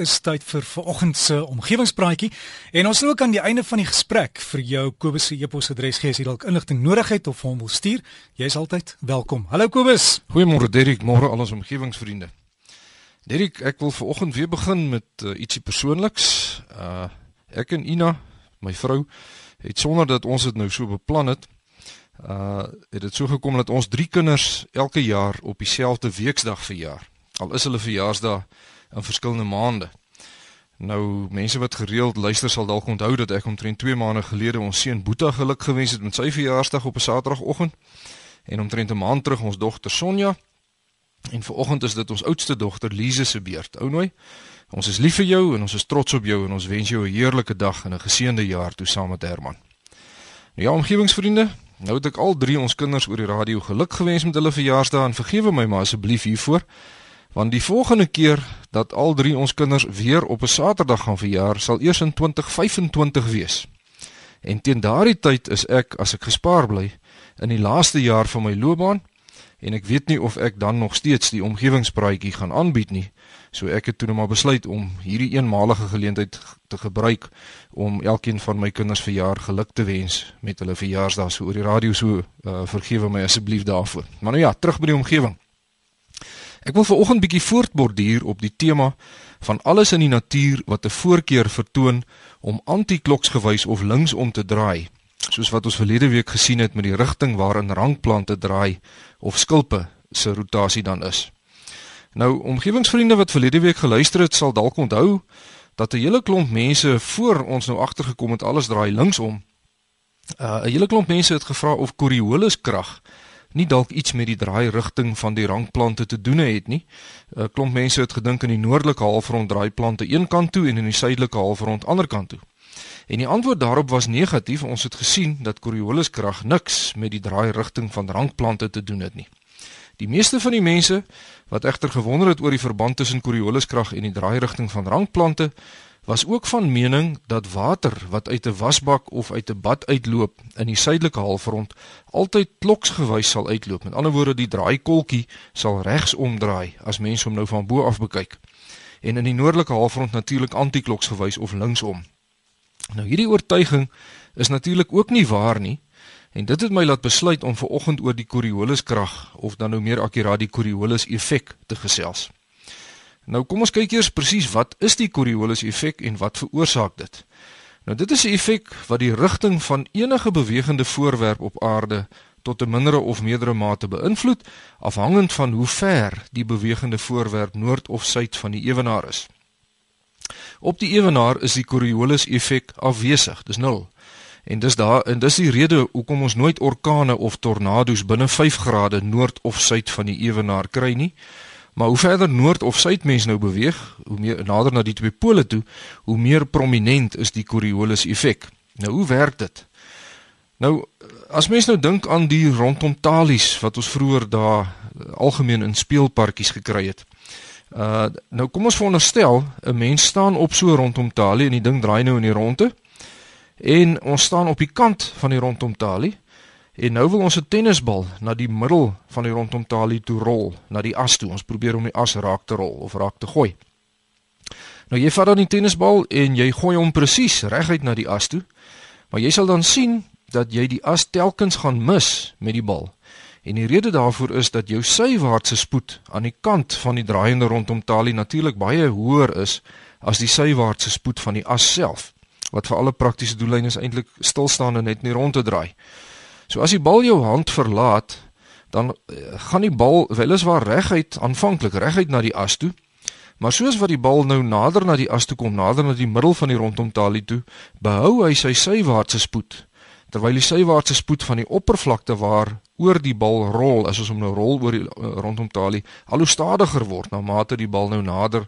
is tyd vir vanoggend se omgewingspraatjie en ons sal ook aan die einde van die gesprek vir jou Kobus se e-posadres gee as jy dalk inligting nodig het of hom wil stuur. Jy is altyd welkom. Hallo Kobus. Goeiemôre Derrick, môre al ons omgewingsvriende. Derrick, ek wil vanoggend weer begin met uh, ietsie persoonliks. Uh ek en Ina, my vrou, het sonder dat ons dit nou so beplan het, uh het dit so gekom dat ons drie kinders elke jaar op dieselfde weksdag verjaar. Al is hulle verjaarsdag in verskillende maande. Nou mense wat gereeld luister sal dalk onthou dat ek omtrent 2 maande gelede ons seun Boeta geluk gewens het met sy verjaarsdag op 'n Saterdagoggend en omtrent 'n maand terug ons dogter Sonja en vanoggend is dit ons oudste dogter Lize se beurt. Ou nooi. Ons is lief vir jou en ons is trots op jou en ons wens jou 'n heerlike dag en 'n geseënde jaar toe saam met Herman. Nou ja, omgewingsvriende, nou het ek al drie ons kinders oor die radio geluk gewens met hulle verjaarsdae en vergewe my maar asseblief hiervoor. Want die volgende keer dat al drie ons kinders weer op 'n Saterdag gaan verjaar, sal eers in 2025 wees. En teen daardie tyd is ek, as ek gespaar bly, in die laaste jaar van my loopbaan en ek weet nie of ek dan nog steeds die omgewingspraatjie gaan aanbied nie. So ek het toe net maar besluit om hierdie eenmalige geleentheid te gebruik om elkeen van my kinders verjaar geluk te wens met hulle verjaarsdag so oor die radio so uh, vergewe my asseblief daarvoor. Maar nou ja, terug by die omgewing. Ek wil veraloggend bietjie voortborduur op die tema van alles in die natuur wat 'n voorkeur vertoon om antikloksgewys of linksom te draai, soos wat ons verlede week gesien het met die rigting waarin rankplante draai of skulpe se rotasie dan is. Nou, omgewingsvriende wat verlede week geluister het, sal dalk onthou dat 'n hele klomp mense voor ons nou agtergekom het alles draai linksom. Uh, 'n hele klomp mense het gevra of Coriolis krag nie dalk iets met die draai rigting van die rankplante te doen het nie. 'n Klomp mense het gedink in die noordelike halfrond draai plante een kant toe en in die suidelike halfrond ander kant toe. En die antwoord daarop was negatief. Ons het gesien dat Coriolis krag niks met die draai rigting van rankplante te doen het nie. Die meeste van die mense wat egter gewonder het oor die verband tussen Coriolis krag en die draai rigting van rankplante, was ook van mening dat water wat uit 'n wasbak of uit 'n bad uitloop in die suidelike halfrond altyd kloksgewys sal uitloop. Met ander woorde, die draaikolkie sal regsom draai as mens hom nou van bo af bekyk. En in die noordelike halfrond natuurlik antikloksgewys of linksom. Nou hierdie oortuiging is natuurlik ook nie waar nie. En dit het my laat besluit om ver oggend oor die Coriolis krag of dan nou meer akkuraat die Coriolis effek te gesels. Nou kom ons kyk eers presies wat is die Coriolis effek en wat veroorsaak dit? Nou dit is 'n effek wat die rigting van enige bewegende voorwerp op aarde tot 'n mindere of meerdere mate beïnvloed afhangend van hoe ver die bewegende voorwerp noord of suid van die ewenaar is. Op die ewenaar is die Coriolis effek afwesig, dis nul. En dis daar en dis die rede hoekom ons nooit orkane of tornado's binne 5 grade noord of suid van die ewenaar kry nie. Maar hoe verder noord of suid mens nou beweeg, hoe meer nader na die twee pole toe, hoe meer prominent is die Coriolis effek. Nou hoe werk dit? Nou as mens nou dink aan die rondom talies wat ons vroeër daar algemeen in speelparkies gekry het. Uh nou kom ons veronderstel 'n mens staan op so rondom talie en die ding draai nou in die ronde en ons staan op die kant van die rondom talie En nou wil ons 'n tennisbal na die middel van die rondom talie toe rol, na die as toe. Ons probeer om die as raak te rol of raak te gooi. Nou jy vat dan die tennisbal en jy gooi hom presies reguit na die as toe. Maar jy sal dan sien dat jy die as telkens gaan mis met die bal. En die rede daarvoor is dat jou sywaartse spoed aan die kant van die draaiende rondom talie natuurlik baie hoër is as die sywaartse spoed van die as self, wat vir alle praktiese doeleindes eintlik stil staan en net nie rond te draai. So as die bal jou hand verlaat, dan uh, gaan die bal weliswaar reguit aanvanklik reguit na die as toe. Maar soos wat die bal nou nader na die as toe kom, nader na die middel van die rondom talie toe, behou hy sy sywaartse spoed. Terwyl die sywaartse spoed van die oppervlakte waar oor die bal rol, as ons hom nou rol oor die uh, rondom talie, al hoe stadiger word na mate die bal nou nader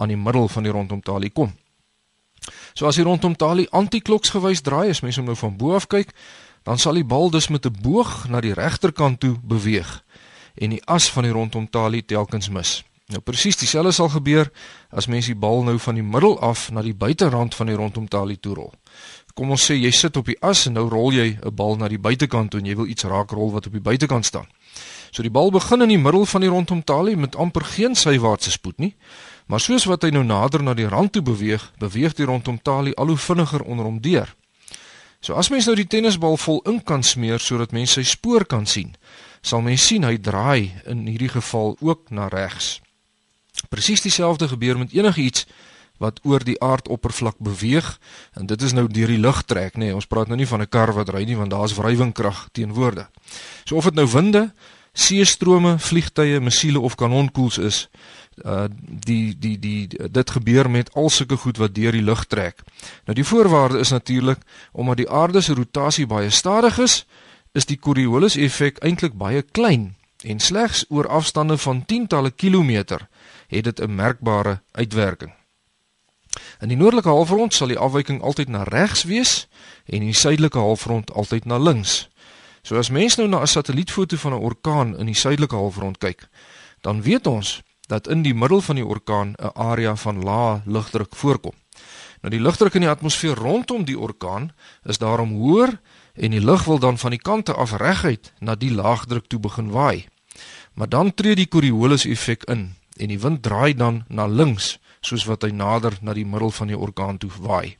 aan die middel van die rondom talie kom. So as die rondom talie antikloksgewys draai, as mens hom nou van bo af kyk, dan sal die bal dus met 'n boog na die regterkant toe beweeg en die as van die rondom talie telkens mis. Nou presies dieselfde sal gebeur as mens die bal nou van die middel af na die buiterand van die rondom talie toe rol. Kom ons sê jy sit op die as en nou rol jy 'n bal na die buitekant toe en jy wil iets raak rol wat op die buitekant staan. So die bal begin in die middel van die rondom talie met amper geen sywaartse spoed nie, Maar soos wat hy nou nader na die rand toe beweeg, beweeg die rondom talie al hoe vinniger onder hom deur. So as mens nou die tennisbal vol ink kan smeer sodat mens sy spoor kan sien, sal mens sien hy draai in hierdie geval ook na regs. Presies dieselfde gebeur met enigiets wat oor die aardoppervlak beweeg en dit is nou deur die lug trek nê nee, ons praat nou nie van 'n kar wat ry nie want daar's wrywingkrag teenwoorde so of dit nou winde seestrome vliegtye missiele of kanonkoels is uh die die die dit gebeur met al sulke goed wat deur die lug trek nou die voorwaarde is natuurlik omdat die aarde se rotasie baie stadig is is die Coriolis effek eintlik baie klein en slegs oor afstande van tientalle kilometer het dit 'n merkbare uitwerking In die noordelike halfrond sal die afwyking altyd na regs wees en die suidelike halfrond altyd na links. So as mens nou na 'n satellietfoto van 'n orkaan in die suidelike halfrond kyk, dan weet ons dat in die middel van die orkaan 'n area van lae lugdruk voorkom. Nou die lugdruk in die atmosfeer rondom die orkaan is daarom hoër en die lug wil dan van die kante af reguit na die laagdruk toe begin waai. Maar dan tree die Coriolis effek in en die wind draai dan na links soos wat hy nader na die middel van die orkaan toe waai.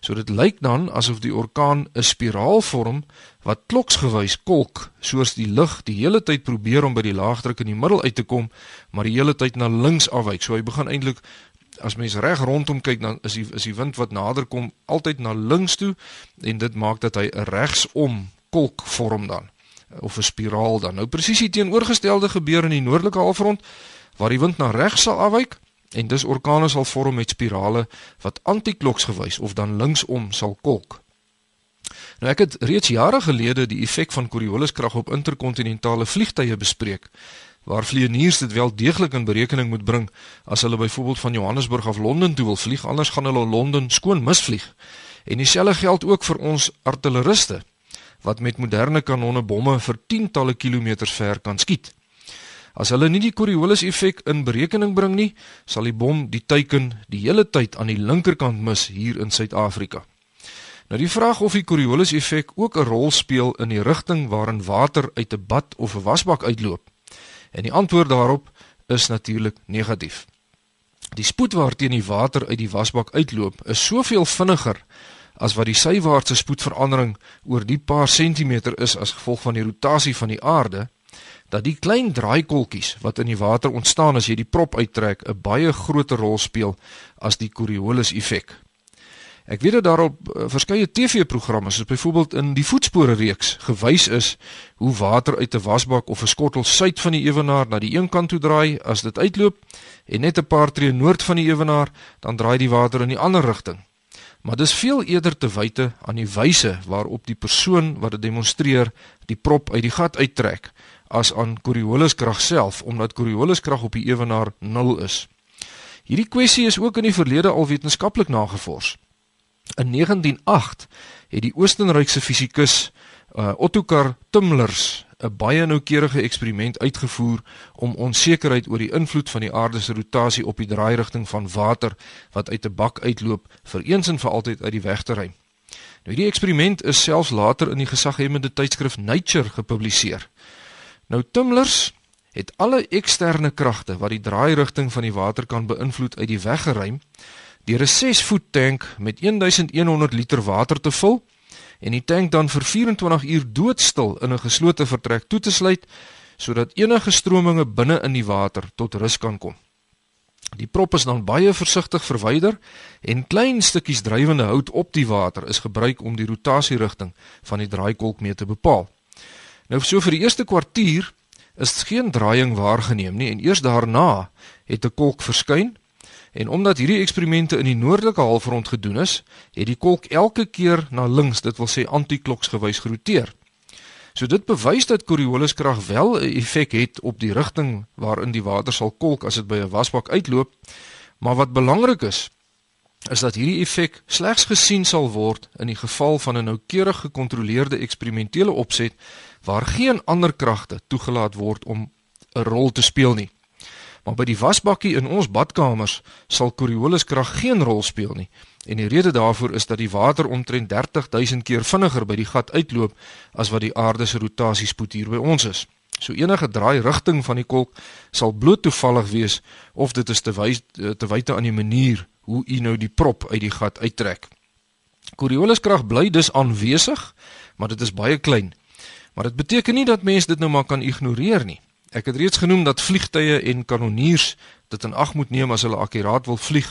So dit lyk dan asof die orkaan 'n spiraal vorm wat kloksgewys kolk, soos die lug die hele tyd probeer om by die laagdruk in die middel uit te kom, maar die hele tyd na links afwyk. So hy begin eintlik as mens reg rondom kyk dan is die is die wind wat nader kom altyd na links toe en dit maak dat hy 'n regsom kolk vorm dan of 'n spiraal dan. Nou presies die teenoorgestelde gebeur in die noordelike halfrond waar die wind na regs sal afwyk en dis orkane sal vorm met spirale wat antikloksgewys of dan linksom sal kolk. Nou ek het reeds jare gelede die effek van Corioliskrag op interkontinentale vliegtye bespreek waar vlieëniers dit wel deeglik in berekening moet bring as hulle byvoorbeeld van Johannesburg af Londen toe wil vlieg anders gaan hulle Londen skoon misvlieg. En dieselfde geld ook vir ons artilleriste wat met moderne kanonne bomme vir tientalle kilometers ver kan skiet. As hulle nie die Coriolis effek in berekening bring nie, sal die bom die teiken die hele tyd aan die linkerkant mis hier in Suid-Afrika. Nou die vraag of die Coriolis effek ook 'n rol speel in die rigting waarin water uit 'n bad of 'n wasbak uitloop. En die antwoord daarop is natuurlik negatief. Die spoed waarteen die water uit die wasbak uitloop, is soveel vinniger as wat die sywaartse spoedverandering oor die paar sentimeter is as gevolg van die rotasie van die aarde dat die klein draaikolkies wat in die water ontstaan as jy die prop uittrek 'n baie groter rol speel as die Coriolis effek. Ek weet dat daarop uh, verskeie TV-programme soos byvoorbeeld in die voetspore reeks gewys is hoe water uit 'n wasbak of 'n skottel suid van die ewenaar na die een kant toe draai as dit uitloop en net 'n paar tree noord van die ewenaar dan draai die water in die ander rigting. Maar dis veel eerder te wyte aan die wyse waarop die persoon wat dit demonstreer die prop uit die gat uittrek as aan Corioliskrag self omdat Corioliskrag op die ewenaar 0 is. Hierdie kwessie is ook in die verlede al wetenskaplik nagevors. In 1908 het die Oostenrykse fisikus uh, Ottokar Tumlers 'n baie noukeurige eksperiment uitgevoer om onsekerheid oor die invloed van die aarde se rotasie op die draairigting van water wat uit 'n bak uitloop vir eens en vir altyd uit die weg te ry. Nou hierdie eksperiment is selfs later in die gesaghebende tydskrif Nature gepubliseer. Nou tumblers het alle eksterne kragte wat die draairigting van die water kan beïnvloed uit die weg geruim deur 'n 6 voet tank met 1100 liter water te vul en die tank dan vir 24 uur doodstil in 'n geslote vertrek toe te sluit sodat enige strominge binne in die water tot rus kan kom. Die prop is dan baie versigtig verwyder en klein stukkies drywende hout op die water is gebruik om die rotasierigting van die draaikolk mee te bepaal. Nou so vir die eerste kwartier is geen draaiing waargeneem nie en eers daarna het 'n kolk verskyn en omdat hierdie eksperimente in die noordelike halfrond gedoen is, het die kolk elke keer na links, dit wil sê antikloksgewys geroteer. So dit bewys dat Corioliskrag wel 'n effek het op die rigting waarin die water sal kolk as dit by 'n wasbak uitloop, maar wat belangrik is, is dat hierdie effek slegs gesien sal word in die geval van 'n noukeurig gekontroleerde eksperimentele opset waar geen ander kragte toegelaat word om 'n rol te speel nie. Maar by die wasbakkie in ons badkamers sal Corioliskrag geen rol speel nie. En die rede daarvoor is dat die water omtrent 30000 keer vinniger by die gat uitloop as wat die aarde se rotasiespoed hier by ons is. So enige draai rigting van die kolk sal bloot toevallig wees of dit is te wys te wyte aan die manier hoe u nou die prop uit die gat uittrek. Corioliskrag bly dus aanwesig, maar dit is baie klein. Maar dit beteken nie dat mens dit nou maar kan ignoreer nie. Ek het reeds genoem dat vliegtye en kanonniers dit in ag moet neem as hulle akkuraat wil vlieg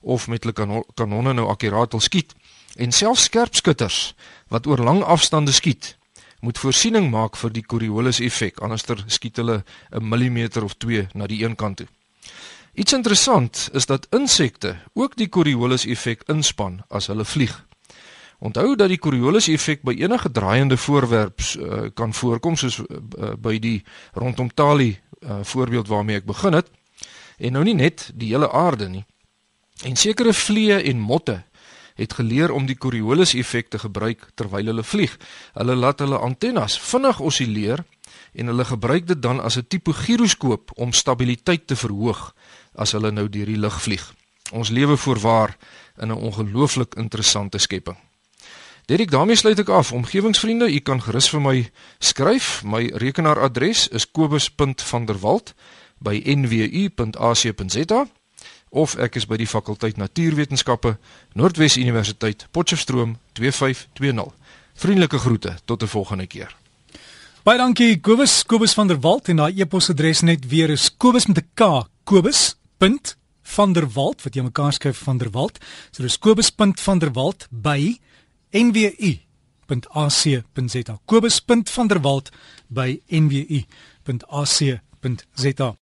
of met hulle kanonne nou akkuraat wil skiet. En selfs skerpskutters wat oor lang afstande skiet, moet voorsiening maak vir die Coriolis effek, anderster skiet hulle 'n millimeter of 2 na die een kant toe. Iets interessant is dat insekte ook die Coriolis effek inspann as hulle vlieg. Onthou dat die Coriolis effek by enige draaiende voorwerp uh, kan voorkom soos uh, by die rondom Tali uh, voorbeeld waarmee ek begin het en nou nie net die hele aarde nie. En sekere vliee en motte het geleer om die Coriolis effek te gebruik terwyl hulle vlieg. Hulle laat hulle antennes vinnig osilleer en hulle gebruik dit dan as 'n tipe giroskoop om stabiliteit te verhoog as hulle nou deur die lug vlieg. Ons lewe voorwaar in 'n ongelooflik interessante skepping. Dirk, daarmee sluit ek af. Omgewingsvriende, u kan gerus vir my skryf. My rekenaaradres is kobus.vanderwalt@nwu.ac.za of ek is by die fakulteit Natuurwetenskappe, Noordwes Universiteit, Potchefstroom 2520. Vriendelike groete tot 'n volgende keer. Baie dankie Kobus, Kobus van der Walt en daai e-posadres net weer is kobus met 'n k, kobus.vanderwalt wat jy mekaar skryf van der Walt. So dis kobus.vanderwalt by nwu.ac.za. Kobus.vanderwalt by nwu.ac.za.